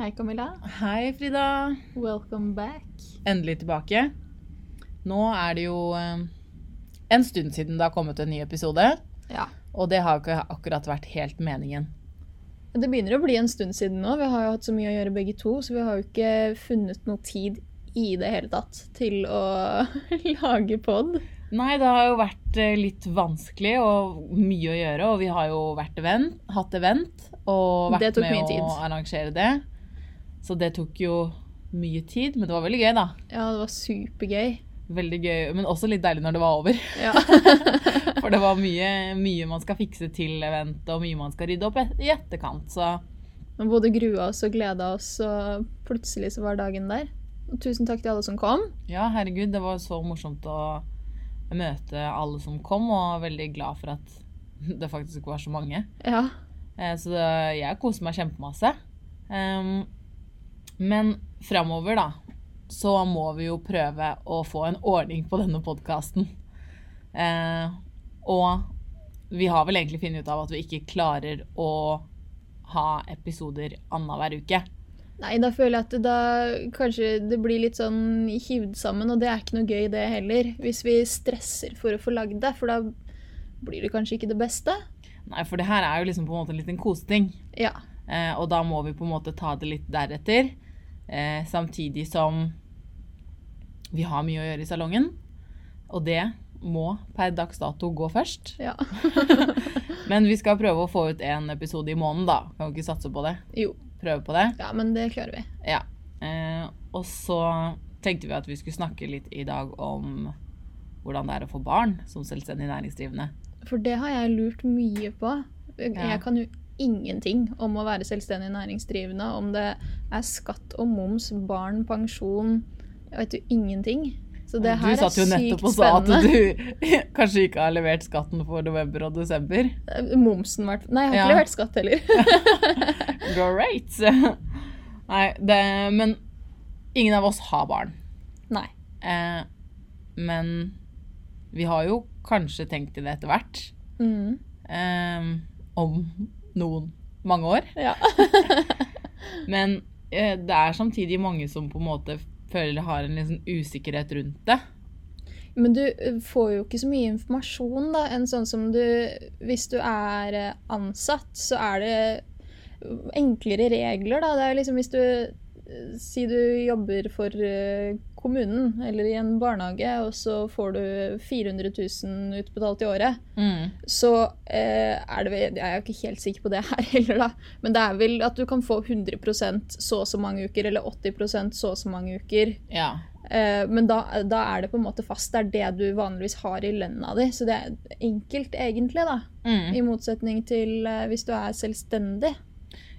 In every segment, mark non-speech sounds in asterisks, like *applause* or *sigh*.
Hei, Camilla. Hei, Frida. Welcome back. Endelig tilbake. Nå er det jo eh, en stund siden det har kommet en ny episode. Ja. Og det har ikke akkurat vært helt meningen. Det begynner å bli en stund siden nå. Vi har jo hatt så mye å gjøre begge to, så vi har jo ikke funnet noe tid i det hele tatt til å *laughs* lage pod. Nei, det har jo vært eh, litt vanskelig og mye å gjøre. Og vi har jo vært event, hatt event og vært med å arrangere det. Så det tok jo mye tid, men det var veldig gøy, da. Ja, det var supergøy. Veldig gøy, men også litt deilig når det var over. Ja. *laughs* For det var mye, mye man skal fikse til eventet, og mye man skal rydde opp i etterkant. Så Vi både grua oss og gleda oss, og plutselig så var dagen der. Og tusen takk til alle som kom. ja, herregud, det var så morsomt å møte alle som kom, og veldig glad for at *laughs* det faktisk var så mange. Ja. Eh, Så det, jeg koser meg kjempemasse. Ehm, men framover, da, så må vi jo prøve å få en ordning på denne podkasten. og vi har vel egentlig funnet ut av at vi ikke klarer å ha episoder annenhver uke. Nei, da føler jeg at det, da kanskje det blir litt sånn hivd sammen, og det er ikke noe gøy det heller. Hvis vi stresser for å få lagd det, for da blir det kanskje ikke det beste. Nei, for det her er jo liksom på en måte en liten koseting. Ja. Eh, og da må vi på en måte ta det litt deretter. Eh, samtidig som vi har mye å gjøre i salongen. Og det må per dags dato gå først. Ja. *laughs* Men vi skal prøve å få ut en episode i måneden, da. Kan vi ikke satse på det? Jo. Prøve på det. Ja, men det klarer vi. Ja. Eh, og så tenkte vi at vi skulle snakke litt i dag om hvordan det er å få barn som selvstendig næringsdrivende. For det har jeg lurt mye på. Jeg kan jo ingenting om å være selvstendig næringsdrivende. Om det er skatt og moms, barn, pensjon Jeg vet jo ingenting. Så det du her er satt jo nettopp og sa at du *laughs* kanskje ikke har levert skatten for november og desember. Eh, hvert fall. Nei, jeg har Ja. ikke levert skatt heller. *laughs* *laughs* Great! Nei, det, men ingen av oss har barn. Nei. Eh, men vi har jo kanskje tenkt i det etter hvert. Mm. Eh, om noen mange år. Ja. *laughs* Men eh, det er samtidig mange som på en måte føler de har en liksom usikkerhet rundt det. Men du eh, får jo ikke så mye informasjon da, enn sånn som du Hvis du er eh, ansatt, så er det enklere regler, da. Det er liksom hvis du eh, Si du jobber for eh, kommunen eller i en barnehage, og så får du 400 000 utbetalt i året, så eh, er det Jeg er jo ikke helt sikker på det her *laughs* heller, da. Men det er vel at du kan få 100 så og så mange uker, eller 80 så og så mange uker. Ja. Eh, men da, da er det på en måte fast. Det er det du vanligvis har i lønna di. Så det er enkelt, egentlig, da. Mm. I motsetning til eh, hvis du er selvstendig.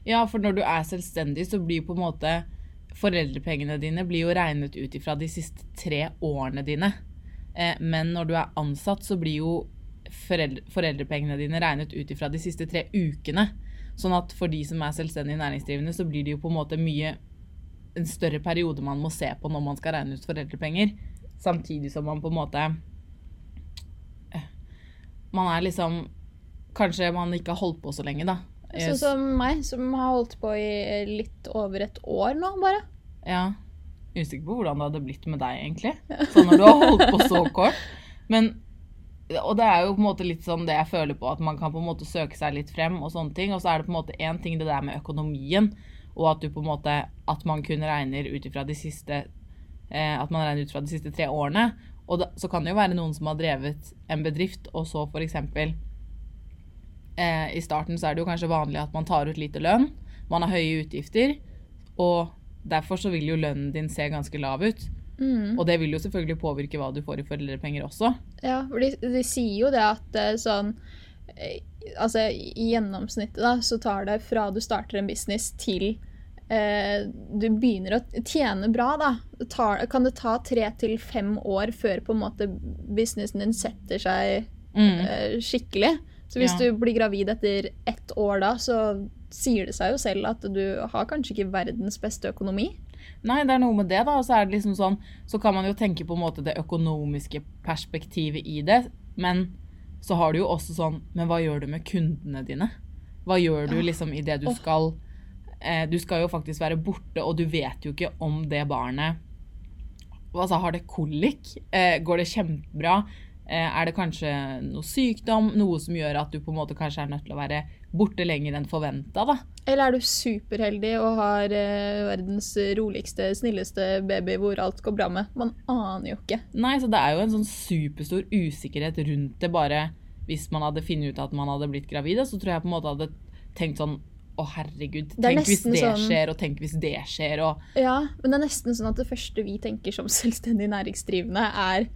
Ja, for når du er selvstendig, så blir på en måte foreldrepengene dine blir jo regnet ut ifra de siste tre årene dine. Eh, men når du er ansatt, så blir jo foreldre, foreldrepengene dine regnet ut ifra de siste tre ukene. Sånn at for de som er selvstendig næringsdrivende, så blir det jo på en måte mye en større periode man må se på når man skal regne ut foreldrepenger. Samtidig som man på en måte eh, Man er liksom Kanskje man ikke har holdt på så lenge, da. Sånn som meg, som har holdt på i litt over et år nå, bare. Ja. Usikker på hvordan det hadde blitt med deg, egentlig. Sånn når du har holdt på så kort. Men Og det er jo på en måte litt sånn det jeg føler på, at man kan på en måte søke seg litt frem og sånne ting. Og så er det på en måte én ting det der med økonomien, og at du på en måte At man kun regner ut ifra de siste eh, At man regner ut fra de siste tre årene. Og da, så kan det jo være noen som har drevet en bedrift, og så eksempel eh, I starten så er det jo kanskje vanlig at man tar ut lite lønn. Man har høye utgifter. Og derfor så vil jo lønnen din se ganske lav ut. Mm. Og det vil jo selvfølgelig påvirke hva du får i foreldrepenger også. Ja, for de, de sier jo det at eh, sånn eh, Altså i gjennomsnittet, da, så tar det fra du starter en business til eh, du begynner å tjene bra, da. Tar, kan det ta tre til fem år før på en måte businessen din setter seg Mm. eh, skikkelig. Så hvis Ja. du blir gravid etter ett år da, så sier det seg jo selv at du har kanskje ikke verdens beste økonomi. Nei, det er noe med det, da. Og så er det liksom sånn Så kan man jo tenke på en måte det økonomiske perspektivet i det. Men så har du jo også sånn Men hva gjør du med kundene dine? Hva gjør du liksom i det du skal eh, du skal jo faktisk være borte, og du vet jo ikke om det barnet altså, Har det kolikk? Eh, går det kjempebra? Eh, er det kanskje noe sykdom? Noe som gjør at du på en måte kanskje er nødt til å være borte lenger enn forventa, da? Eller er du superheldig og har eh, verdens roligste, snilleste baby hvor alt går bra med? Man aner jo ikke. Nei, så det er jo en sånn superstor usikkerhet rundt det bare hvis man hadde funnet ut at man hadde blitt gravid, så tror jeg på en måte hadde tenkt sånn å, herregud, er tenk hvis det sånn- skjer, og tenk hvis det skjer, og Ja, men det er nesten sånn at det første vi tenker som *laughs* selvstendig næringsdrivende, er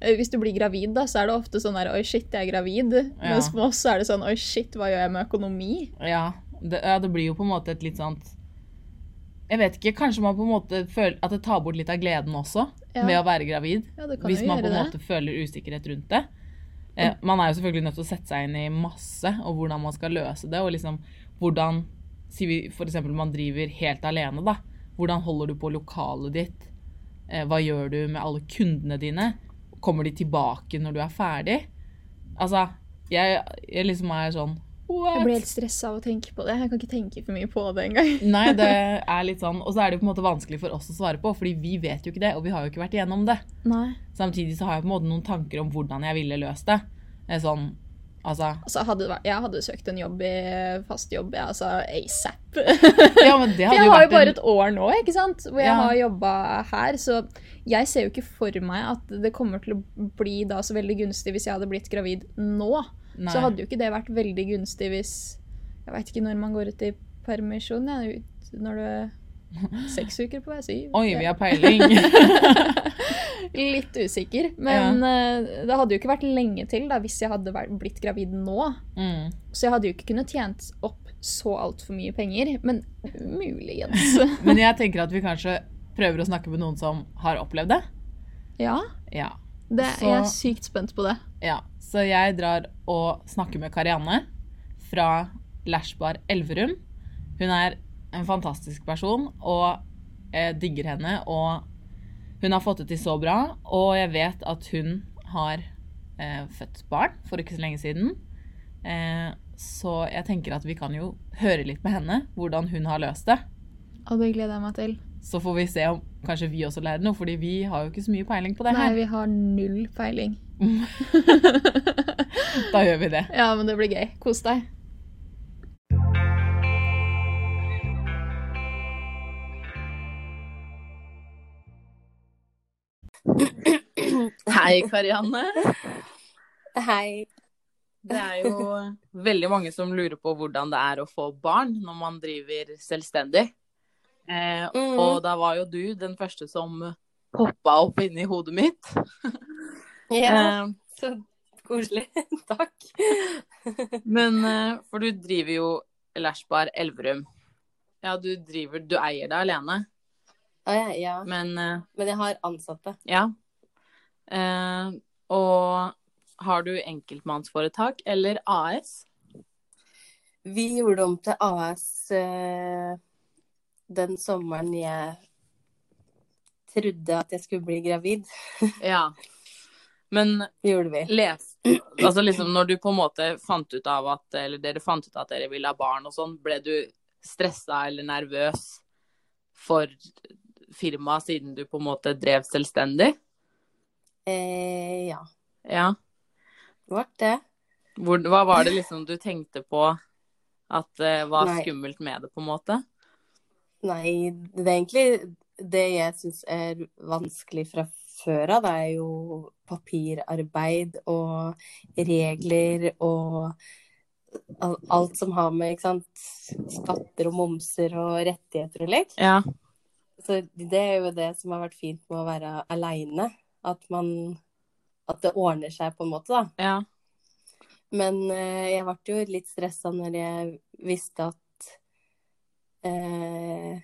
hvis du blir gravid, da, så er det ofte sånn der Oi, shit, jeg er gravid. Ja. Mens med oss så er det sånn Oi, shit, hva gjør jeg med økonomi? Ja det, ja, det blir jo på en måte et litt sånt Jeg vet ikke, kanskje man på en måte føler at det tar bort litt av gleden også, Ja. med å være gravid. Ja, det kan Hvis man på en en det. måte føler usikkerhet rundt det. Eh, man er jo selvfølgelig nødt til å sette seg inn i masse, og hvordan man skal løse det. Og liksom hvordan Si vi f.eks. man driver helt alene, da. Hvordan holder du på lokalet ditt? Eh, hva gjør du med alle kundene dine? Kommer de tilbake når du er ferdig? Altså, jeg, jeg liksom er sånn What? Jeg blir helt stressa av å tenke på det. Jeg kan ikke tenke for mye på det engang. *laughs* Nei, det er litt sånn Og så er det på en måte vanskelig for oss å svare på, fordi vi vet jo ikke det, og vi har jo ikke vært igjennom det. Nei. Samtidig så har jeg på en måte noen tanker om hvordan jeg ville løst det. Sånn, altså Altså, hadde vært, jeg hadde søkt en jobb i fast jobb, jeg, altså ASAP. Ja, men det *laughs* For hadde jeg jo har jo bare en et år nå, ikke sant? Hvor jeg Ja. har jobba her. Så jeg ser jo ikke for meg at det kommer til å bli da så veldig gunstig hvis jeg hadde blitt gravid nå. Nei. Så hadde jo ikke det vært veldig gunstig hvis Jeg veit ikke når man går ut i permisjon. Jeg, ut når du seks uker på vei, syv. Oi, vi har peiling. *laughs* Litt usikker. Men ja. det hadde jo ikke vært lenge til da, hvis jeg hadde blitt gravid nå. Mm. Så jeg hadde jo ikke kunnet tjent opp så altfor mye penger. Men muligens. *laughs* Men jeg tenker at vi kanskje prøver å snakke med noen som har opplevd det. ja. Ja. Det, Så- Jeg er sykt spent på det. ja. Så jeg drar og snakker med Karianne fra Lashbar Elverum. Hun er en fantastisk person, og jeg digger henne. Og hun har fått det til så bra, og jeg vet at hun har eh, født barn for ikke så lenge siden. Eh, så jeg tenker at vi kan jo høre litt med henne hvordan hun har løst det. Og det gleder jeg meg til. Så får vi se om kanskje vi også lærer noe, fordi vi har jo ikke så mye peiling på det Nei, her. vi har null peiling. *laughs* Da gjør vi det. *laughs* Ja, men det blir gøy. Kos deg. Hei, *laughs* Karianne. Hei. Det er jo veldig mange som lurer på hvordan det er å få barn når man driver selvstendig. Eh, mm. Og da var jo du den første som poppa opp inni hodet mitt. Ja, Eh, så koselig. *laughs* Takk. men eh, For du driver jo Lashbar Elverum. Ja, du driver Du eier det alene, Ah, ja, ja. men eh, Men jeg har ansatte. ja. Eh, og har du enkeltmannsforetak eller AS? Vi gjorde om til AS eh, den sommeren jeg trodde at jeg skulle bli gravid. *laughs* Ja. Men Det gjorde vi. les Altså liksom når du på en måte fant ut av at Eller dere fant ut at dere ville ha barn og sånn, ble du stressa eller nervøs for firmaet siden du på en måte drev selvstendig? Eh, ja. Ja. Det ble det. Hvor, hva var det liksom du tenkte på at eh, var Nei. skummelt med det, på en måte? Nei, det er egentlig det jeg syns er vanskelig fra før av. Det er jo papirarbeid og regler og alt som har med ikke sant, skatter og momser og rettigheter og lek. Ja. Så det er jo det som har vært fint med å være aleine. At man At det ordner seg på en måte, da. Ja. Men eh, jeg ble jo litt stressa når jeg visste at eh,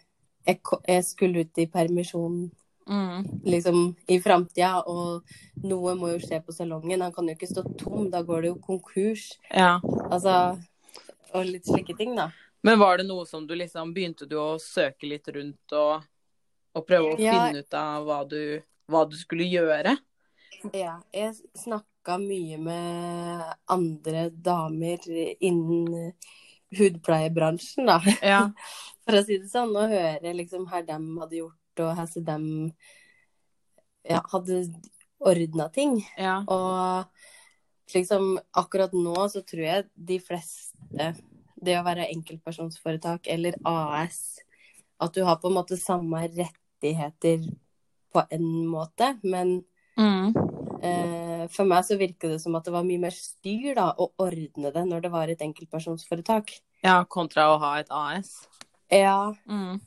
jeg, jeg skulle ut i permisjon Mm. liksom i framtida, og noe må jo skje på salongen. Han kan jo ikke stå tom, da går det jo konkurs. ja. Altså Og litt slike ting, da. Men var det noe som du liksom Begynte du å søke litt rundt og, og prøve å Ja. finne ut av hva du, hva du skulle gjøre? Ja, jeg snakka mye med andre damer innen hudpleiebransjen, da. Ja. *laughs* for å si det sånn, Og høre liksom her dem hadde gjort, og her så dem ja, hadde ordna ting. Ja. Og liksom akkurat nå så tror jeg de fleste Det å være enkeltpersonsforetak eller AS At du har på en måte samme rettigheter på en måte, men Mm. eh, for meg så virker det som at det var mye mer styr da, å ordne det når det var et enkeltpersonsforetak. ja, kontra å ha et AS. Ja, Mm.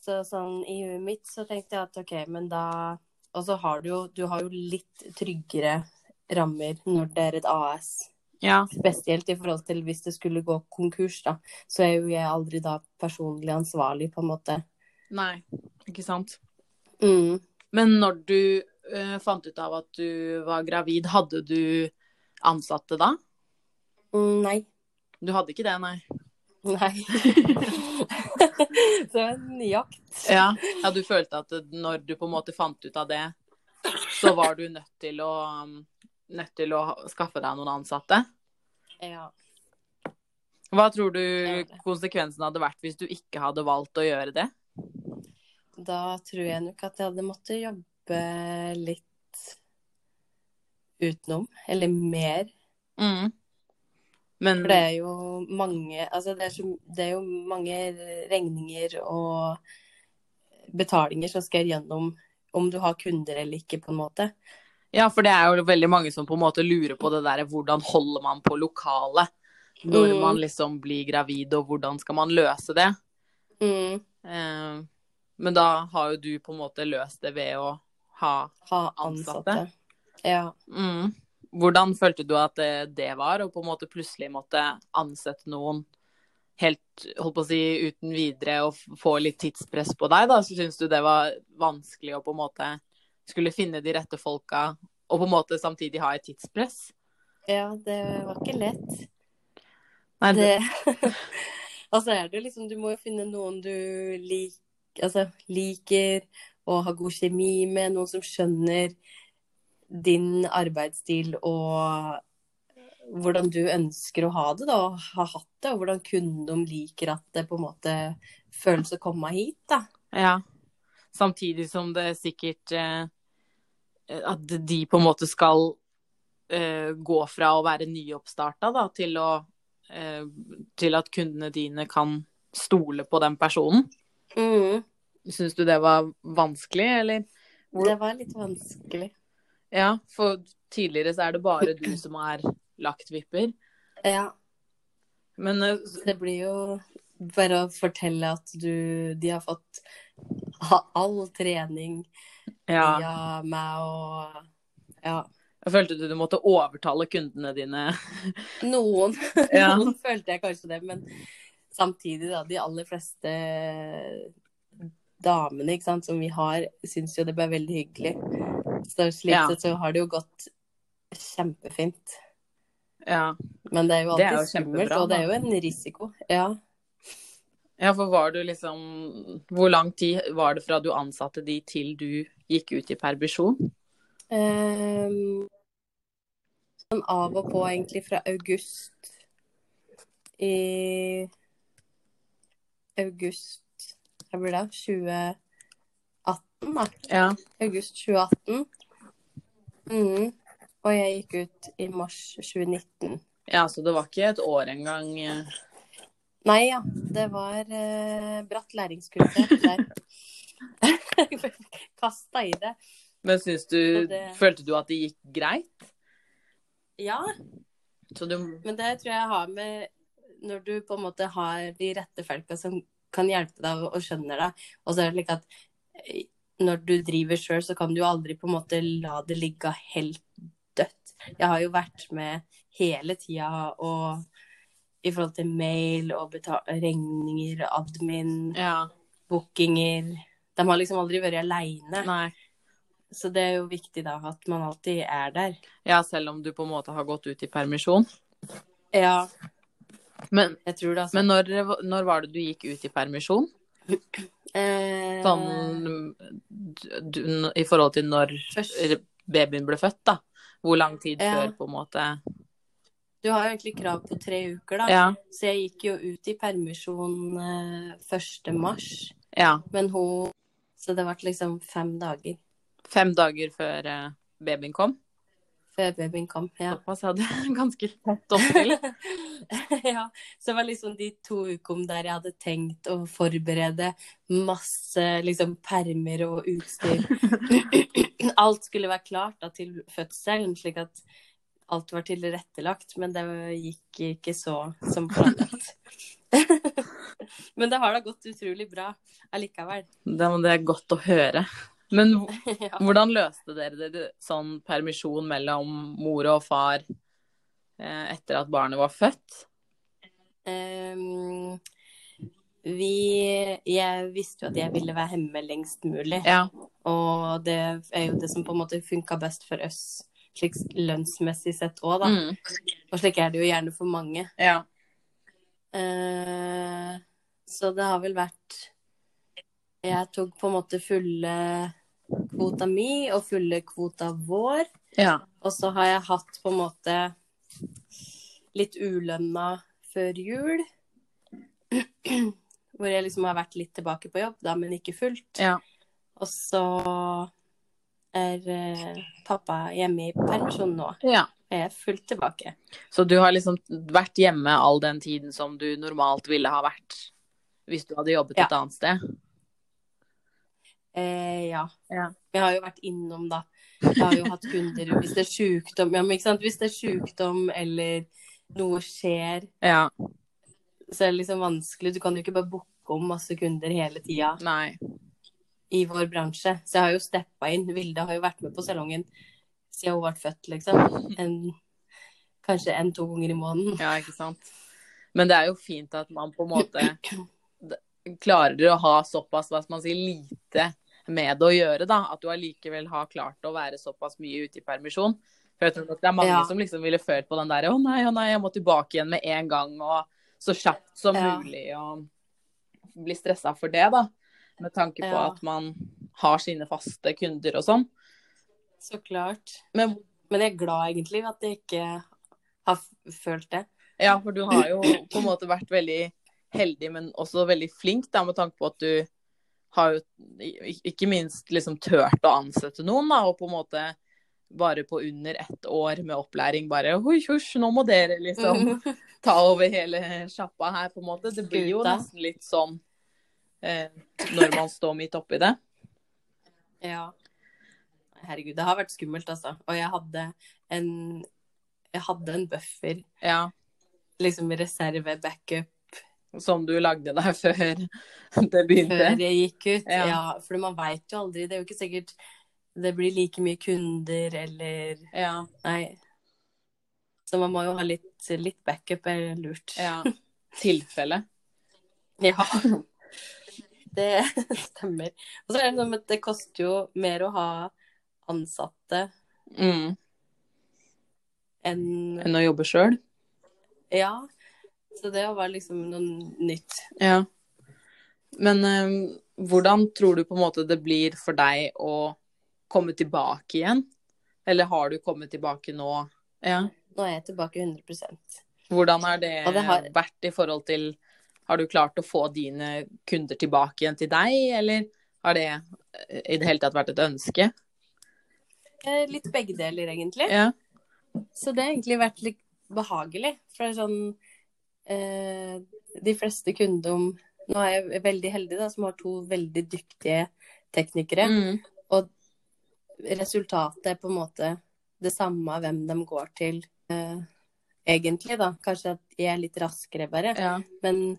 så sånn i huet mitt så tenkte jeg at ok, men da Og så har du jo Du har jo litt tryggere rammer når det er et AS. Ja. Spesielt i forhold til hvis det skulle gå konkurs, da. Så er jo jeg aldri da personlig ansvarlig, på en måte. Nei, ikke sant. Mm. Men når du uh, fant ut av at du var gravid, hadde du ansatte da? Mm, nei. Du hadde ikke det, nei? Nei. *laughs* det var en jakt. Ja. ja, du følte at når du på en måte fant ut av det, så var du nødt til å, um, nødt til å skaffe deg noen ansatte? Ja. Hva tror du konsekvensen hadde vært hvis du ikke hadde valgt å gjøre det? Da tror jeg nok at jeg hadde måttet jobbe litt utenom. Eller mer. Mm. Men For det er jo mange Altså, det er, så, det er jo mange regninger og betalinger som skal gjennom om du har kunder eller ikke, på en måte. Ja, for det er jo veldig mange som på en måte lurer på det der hvordan holder man på lokalet når Mm. man liksom blir gravid, og hvordan skal man løse det? Mm. Eh, men da har jo du på en måte løst det ved å ha Ha Ansatte. ansatte. Ja. mm. Hvordan følte du at det, det var, å på en måte plutselig måtte ansette noen helt, holdt på å si, uten videre og få litt tidspress på deg, da? Så syns du det var vanskelig å på en måte skulle finne de rette folka, og på en måte samtidig ha et tidspress? ja, det var ikke lett. Nei, det, Det *laughs* altså er det liksom Du må jo finne noen du lik, altså, liker og har god kjemi med, noen som skjønner din arbeidsstil og hvordan du ønsker å ha det, da, og ha hatt det, og hvordan kunden liker at det på en måte føles å komme hit, da. Ja. Samtidig som det sikkert eh, At de på en måte skal eh, gå fra å være nyoppstarta da, til, å, eh, til at kundene dine kan stole på den personen. Mm. Syns du det var vanskelig, eller? Det var litt vanskelig. Ja, for tidligere så er det bare du som er lagt vipper. Ja. Men eh, Det blir jo bare å fortelle at du De har fått all trening ja, via meg og Ja. jeg følte du du måtte overtale kundene dine. Noen. *laughs* Ja. Noen følte jeg kanskje det, men samtidig, da. De aller fleste damene sant, som vi har, syns jo det ble veldig hyggelig. Så slik Ja. sett så har det jo gått kjempefint. Ja. Men det er jo alltid er jo skummelt, og det er jo en risiko. Ja. Ja, for var du liksom Hvor lang tid var det fra du ansatte de til du gikk ut i permisjon? Um, sånn av og på egentlig fra august i august Hva blir det? 2018, da. Ja. August 2018. Mm. Og jeg gikk ut i mars 2019. ja, så det var ikke et år engang. eh. Nei ja, det var eh, bratt læringskurve der. *laughs* Kasta i det. Men syns du det- Følte du at det gikk greit? Ja, Så du Men det tror jeg har med når du på en måte har de rette folka som kan hjelpe deg og skjønner deg. Og så er det slik at eh, når du driver sjøl, så kan du jo aldri på en måte la det ligge helt dødt. Jeg har jo vært med hele tida og i forhold til mail og regninger, admin, Ja. bookinger De har liksom aldri vært aleine. Så det er jo viktig da at man alltid er der. Ja, selv om du på en måte har gått ut i permisjon. Ja, Men, det, altså. men når, når var det du gikk ut i permisjon? Eh, Sånn du, i forhold til når Først- babyen ble født, da. Hvor lang tid Ja. før på en måte Du har jo egentlig krav på tre uker, da. Ja. Så jeg gikk jo ut i permisjon eh, 1. mars. ja. Men hun Så det ble liksom fem dager Fem dager før eh, babyen kom. Før babyen kom. Ja. Såpass hadde jeg ganske tett opptil. *laughs* ja. Så det var liksom de to ukene der jeg hadde tenkt å forberede masse liksom permer og utstyr. *laughs* Alt skulle være klart da, til fødselen, slik at alt var tilrettelagt. Men det gikk ikke så som planlagt. *laughs* men det har da gått utrolig bra allikevel. Det, det er godt å høre. Men *laughs* hvordan løste dere det sånn permisjon mellom mor og far eh, etter at barnet var født? Um, vi Jeg visste jo at jeg ville være hjemme lengst mulig. Ja. Og det er jo det som på en måte funka best for oss, slik lønnsmessig sett òg, da. Mm. Og slik er det jo gjerne for mange. ja. Uh, så det har vel vært Jeg tok på en måte fulle kvota mi og fulle kvota vår. Ja. Og så har jeg hatt på en måte litt ulønna før jul. *clears throat* Hvor jeg liksom har vært litt tilbake på jobb, da, men ikke fullt. ja. Og så er eh, pappa hjemme i permisjon nå. ja. Jeg er fullt tilbake. Så du har liksom vært hjemme all den tiden som du normalt ville ha vært hvis du hadde jobbet Ja. et annet sted? Eh, ja. Ja. Jeg har jo vært innom, da. Jeg har jo hatt kunder hvis det er sjukdom, ja, men ikke sant? Hvis det er sjukdom eller noe skjer, Ja. så er det liksom vanskelig. Du kan jo ikke bare booke om masse kunder hele tida i vår bransje. Så jeg har jo steppa inn. Vilde har jo vært med på salongen siden hun ble født, liksom. En, kanskje en-to ganger i måneden. Ja, ikke sant. Men det er jo fint at man på en måte klarer å ha såpass, hva skal man si, lite med det å gjøre, da. At du allikevel har klart å være såpass mye ute i permisjon. For jeg tror nok det er mange Ja. som liksom ville følt på den der å nei, å nei, jeg må tilbake igjen med en gang, og så kjapt som Ja. mulig, og bli stressa for det, da. Med tanke på Ja. at man har sine faste kunder og sånn. Så klart. Men Men jeg er glad egentlig at jeg ikke har følt det. Ja, for du har jo på en måte vært veldig heldig, men også veldig flink, da, med tanke på at du har jo ikke minst liksom tørt å ansette noen, da, og på en måte bare på under ett år med opplæring bare Husj, husj, nå må dere liksom *laughs* ta over hele sjappa her, på en måte. Det blir jo nesten litt sånn eh, når man står midt oppi det. Ja. Herregud, det har vært skummelt, altså. Og jeg hadde en Jeg hadde en buffer, Ja, liksom reserve, backup, som du lagde deg *laughs* før det begynte. før det gikk ut. Ja. Ja, for man veit jo aldri. Det er jo ikke sikkert det blir like mye kunder eller Ja, Nei. Så man må jo ha litt, litt backup, er lurt. ja. Tilfelle. *laughs* Ja. Det *laughs* stemmer. Og så er det med at det koster jo mer å ha ansatte Mm. enn Enn å jobbe sjøl. Ja. Så det var liksom noe nytt. Ja. Men eh, hvordan tror du på en måte det blir for deg å komme tilbake igjen? Eller har du kommet tilbake nå? Ja. Nå er jeg tilbake 100 Hvordan har det, det har- vært i forhold til Har du klart å få dine kunder tilbake igjen til deg, eller har det eh, i det hele tatt vært et ønske? Litt begge deler, egentlig. Ja. Så det har egentlig vært litt behagelig. For det er sånn eh, De fleste kunder Nå er jeg veldig heldig da, som har to veldig dyktige teknikere. Mm. Og resultatet er på en måte det samme hvem de går til, eh, egentlig, da. Kanskje at jeg er litt raskere, bare. ja. Men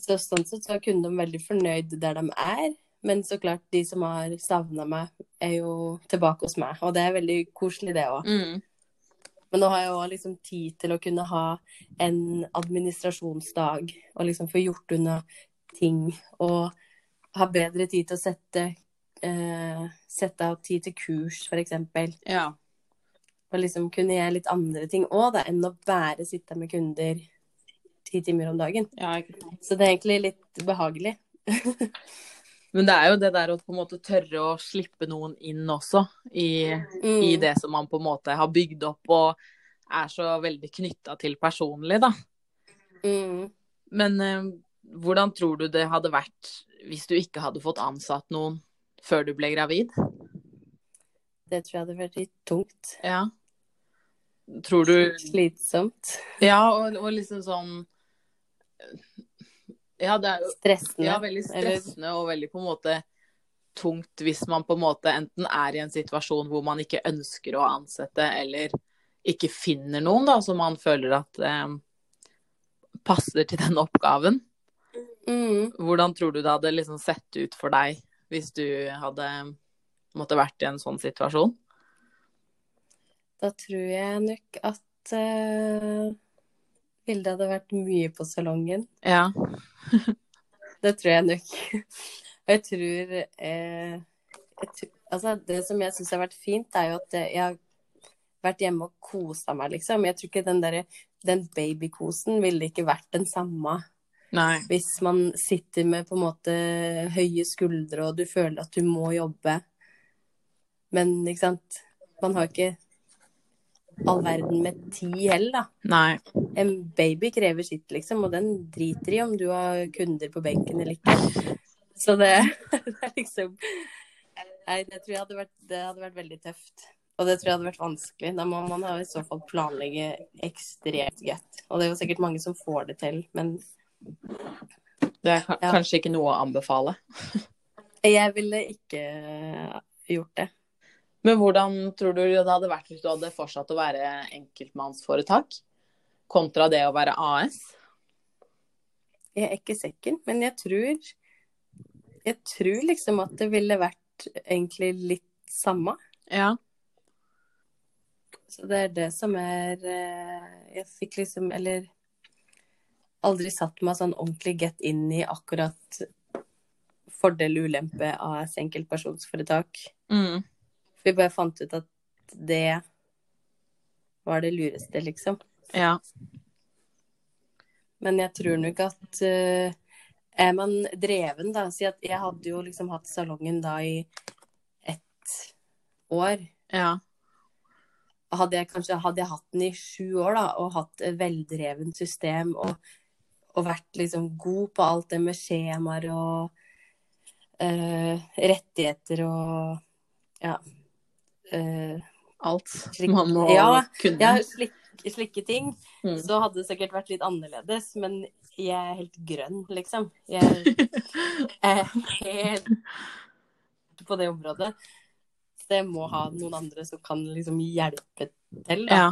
så sånn sett så er kundene veldig fornøyd der de er. Men så klart, de som har savna meg, er jo tilbake hos meg. Og det er veldig koselig, det òg. Mm. Men nå har jeg òg liksom tid til å kunne ha en administrasjonsdag og liksom få gjort unna ting. Og ha bedre tid til å sette, eh, sette av tid til kurs, f.eks. ja. Og liksom kunne gjøre litt andre ting òg, enn å bare sitte med kunder ti timer om dagen. Ja. Så det er egentlig litt behagelig. *laughs* Men det er jo det der å på en måte tørre å slippe noen inn også, i, Mm. i det som man på en måte har bygd opp og er så veldig knytta til personlig, da. Mm. Men eh, hvordan tror du det hadde vært hvis du ikke hadde fått ansatt noen før du ble gravid? Det tror jeg hadde vært litt tungt. Ja. Tror du Slitsomt. Ja, og, og liksom sånn Ja, det er jo Stressende. ja, veldig Eller- stressende og veldig på en måte tungt hvis man på en måte enten er i en situasjon hvor man ikke ønsker å ansette, eller ikke finner noen da, som man føler at eh, passer til den oppgaven. Mm. Hvordan tror du det hadde liksom sett ut for deg hvis du hadde måtte vært i en sånn situasjon? Da tror jeg nok at uh, Vilde hadde vært mye på salongen. Ja. *laughs* Det tror jeg nok. Og jeg tror, eh, jeg tror Altså, det som jeg syns har vært fint, er jo at jeg har vært hjemme og kosa meg, liksom. Jeg tror ikke den derre Den babykosen ville ikke vært den samme Nei. hvis man sitter med på en måte høye skuldre og du føler at du må jobbe. Men ikke sant, man har ikke all verden med tid heller, da. Nei. En baby krever sitt, liksom, og den driter i om du har kunder på benken eller ikke. Så det, *laughs* det er liksom Nei, det tror jeg hadde vært, det hadde vært veldig tøft. Og det tror jeg hadde vært vanskelig. Da må man i så fall planlegge ekstremt godt. Og det er jo sikkert mange som får det til, men Det er Ja. kanskje ikke noe å anbefale. *laughs* jeg ville ikke gjort det. Men hvordan tror du det hadde vært hvis du hadde fortsatt å være enkeltmannsforetak, kontra det å være AS? Jeg er ikke sikker, men jeg tror Jeg tror liksom at det ville vært egentlig litt samme. Ja. Så det er det som er eh, Jeg fikk liksom Eller aldri satt meg sånn ordentlig get inn i akkurat fordel og ulempe AS enkeltpersonsforetak. Mm. Vi bare fant ut at det var det lureste, liksom. Ja. Men jeg tror nok at uh, er man dreven, da Si at jeg hadde jo liksom hatt salongen da i ett år. Ja. hadde jeg kanskje hadde jeg hatt den i sju år da, og hatt et veldreven system og, og vært liksom god på alt det med skjemaer og uh, rettigheter og ja eh, Alt Slik- man må Ja, kunne. ja slik, slike ting. Mm. Så hadde det sikkert vært litt annerledes, men jeg er helt grønn, liksom. *laughs* Jeg er helt på det området. Så jeg må ha noen andre som kan liksom hjelpe til. Da. Ja.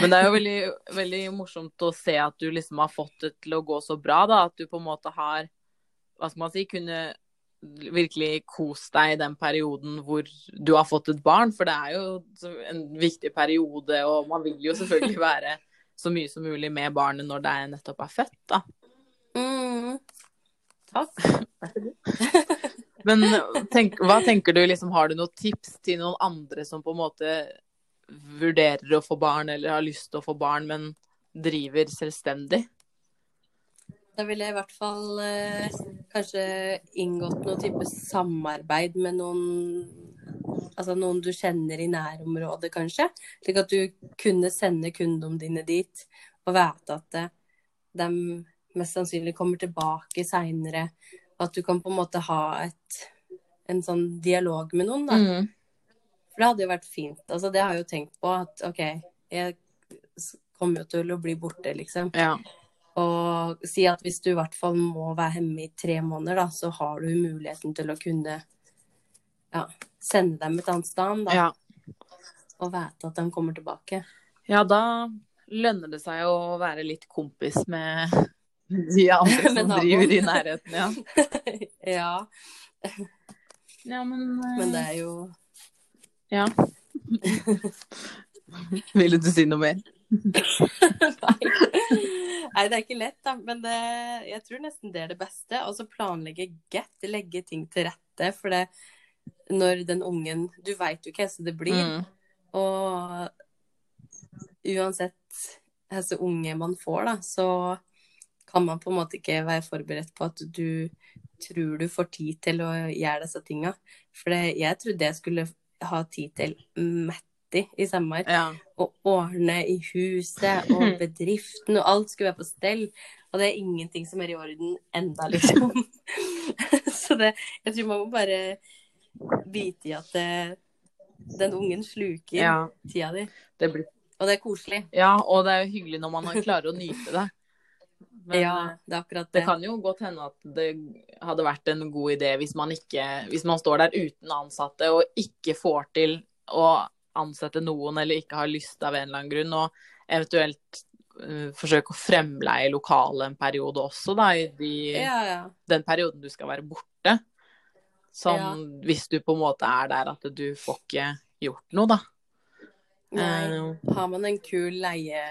Men det er jo veldig, veldig morsomt å se at du liksom har fått det til å gå så bra, da. At du på en måte har, hva skal man si, kunne virkelig kos deg i den perioden hvor du har fått et barn. For det er jo en viktig periode, og man vil jo selvfølgelig *laughs* være så mye som mulig med barnet når det nettopp er født, da. Mm. Takk. *laughs* *laughs* Men tenk, hva tenker du, liksom, har du noen tips til noen andre som på en måte vurderer å få barn, eller har lyst til å få barn, men driver selvstendig? Da ville jeg i hvert fall eh, kanskje inngått noen type samarbeid med noen Altså noen du kjenner i nærområdet, kanskje. Slik at du kunne sende kundene dine dit og vite at eh, de mest sannsynlig kommer tilbake seinere. Og at du kan på en måte ha et, en sånn dialog med noen, da. Mm. For det hadde jo vært fint. Altså, det har jeg jo tenkt på at OK, jeg kommer jo til å bli borte, liksom. Ja. Og si at hvis du i hvert fall må være hjemme i tre måneder, da, så har du muligheten til å kunne ja, sende dem et annet sted, da, Ja. og vite at de kommer tilbake. ja, da lønner det seg å være litt kompis med de andre *laughs* som Med driver i nærheten, ja. *laughs* ja, Ja, men, eh, men det er jo Ja. *laughs* Ville du si noe mer? *laughs* Nei. Nei, det er ikke lett, da. Men det, jeg tror nesten det er det beste. Og så planlegge get, legge ting til rette. For det, når den ungen Du veit jo ikke hvordan det blir. Mm. Og uansett hvilken unge man får, da, så kan man på en måte ikke være forberedt på at du tror du får tid til å gjøre disse tinga. For det, jeg trodde jeg skulle ha tid til alltid i sommer. Ja. Og ordne i huset og *laughs* bedriften, og alt skulle være på stell. Og det er ingenting som er i orden enda, liksom. *laughs* Så det, jeg tror man må bare bite i at det, den ungen sluker ja. tida di. Det blir Og det er koselig. Ja, og det er jo hyggelig når man klarer å nyte det. Men ja, eh, det det det. kan jo godt hende at det hadde vært en god idé hvis man ikke Hvis man står der uten ansatte og ikke får til å ansette noen eller ikke har lyst av en eller annen grunn, og eventuelt uh, forsøke å fremleie lokalet en periode også, da, i de, Ja, ja. den perioden du skal være borte. Sånn Ja. hvis du på en måte er der at du får ikke gjort noe, da. Nei. Eh, Har man en kul leie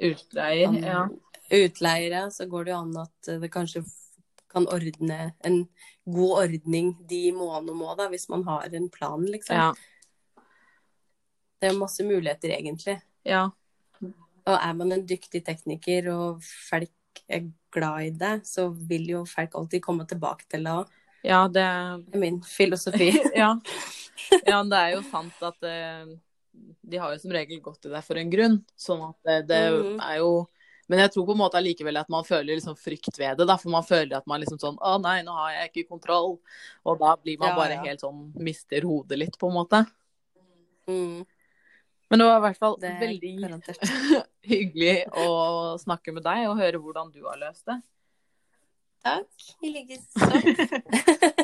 utleier, ja. utleiere, så går det jo an at det kanskje kan ordne en god ordning de månedene må, da, hvis man har en plan, liksom. Ja. Det er masse muligheter, egentlig. ja. Og er man en dyktig tekniker, og folk er glad i det, så vil jo folk alltid komme tilbake til det òg. Ja, det er min filosofi. *laughs* ja. ja, det er jo sant at uh, de har jo som regel gått til deg for en grunn. Sånn at det, det Mhm. er jo Men jeg tror på en måte allikevel at man føler liksom frykt ved det. da, For man føler at man liksom sånn Å nei, nå har jeg ikke kontroll. Og da blir man Ja, bare ja. helt sånn Mister hodet litt, på en måte. Mm, Men det var i hvert fall veldig *laughs* hyggelig å snakke med deg og høre hvordan du har løst det. Takk. I likeså. *laughs*